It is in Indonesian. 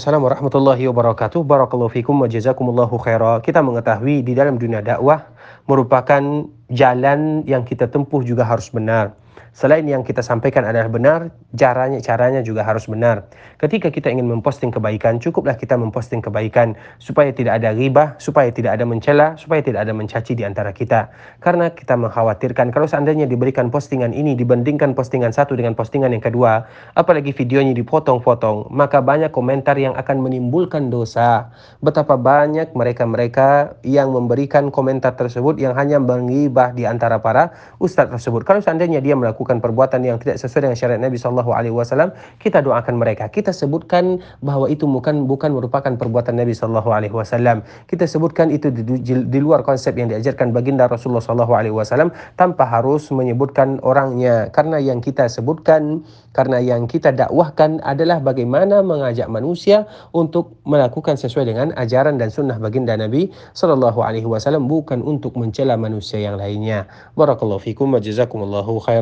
Assalamualaikum warahmatullahi wabarakatuh. Barakallahu fikum wa jazakumullahu khaira. Kita mengetahui di dalam dunia dakwah merupakan jalan yang kita tempuh juga harus benar. Selain yang kita sampaikan adalah benar, caranya caranya juga harus benar. Ketika kita ingin memposting kebaikan, cukuplah kita memposting kebaikan supaya tidak ada ribah, supaya tidak ada mencela, supaya tidak ada mencaci di antara kita. Karena kita mengkhawatirkan kalau seandainya diberikan postingan ini dibandingkan postingan satu dengan postingan yang kedua, apalagi videonya dipotong-potong, maka banyak komentar yang akan menimbulkan dosa. Betapa banyak mereka-mereka yang memberikan komentar tersebut yang hanya mengibah di antara para ustadz tersebut. Kalau seandainya dia melakukan perbuatan yang tidak sesuai dengan syariat Nabi Shallallahu Alaihi Wasallam, kita doakan mereka. Kita sebutkan bahwa itu bukan bukan merupakan perbuatan Nabi Shallallahu Alaihi Wasallam. Kita sebutkan itu di, di luar konsep yang diajarkan baginda Rasulullah Shallallahu Alaihi Wasallam tanpa harus menyebutkan orangnya. Karena yang kita sebutkan, karena yang kita dakwahkan adalah bagaimana mengajak manusia untuk melakukan sesuai dengan ajaran dan sunnah baginda Nabi Shallallahu Alaihi Wasallam bukan untuk mencela manusia yang lainnya. Barakallahu fikum wa jazakumullahu khairan.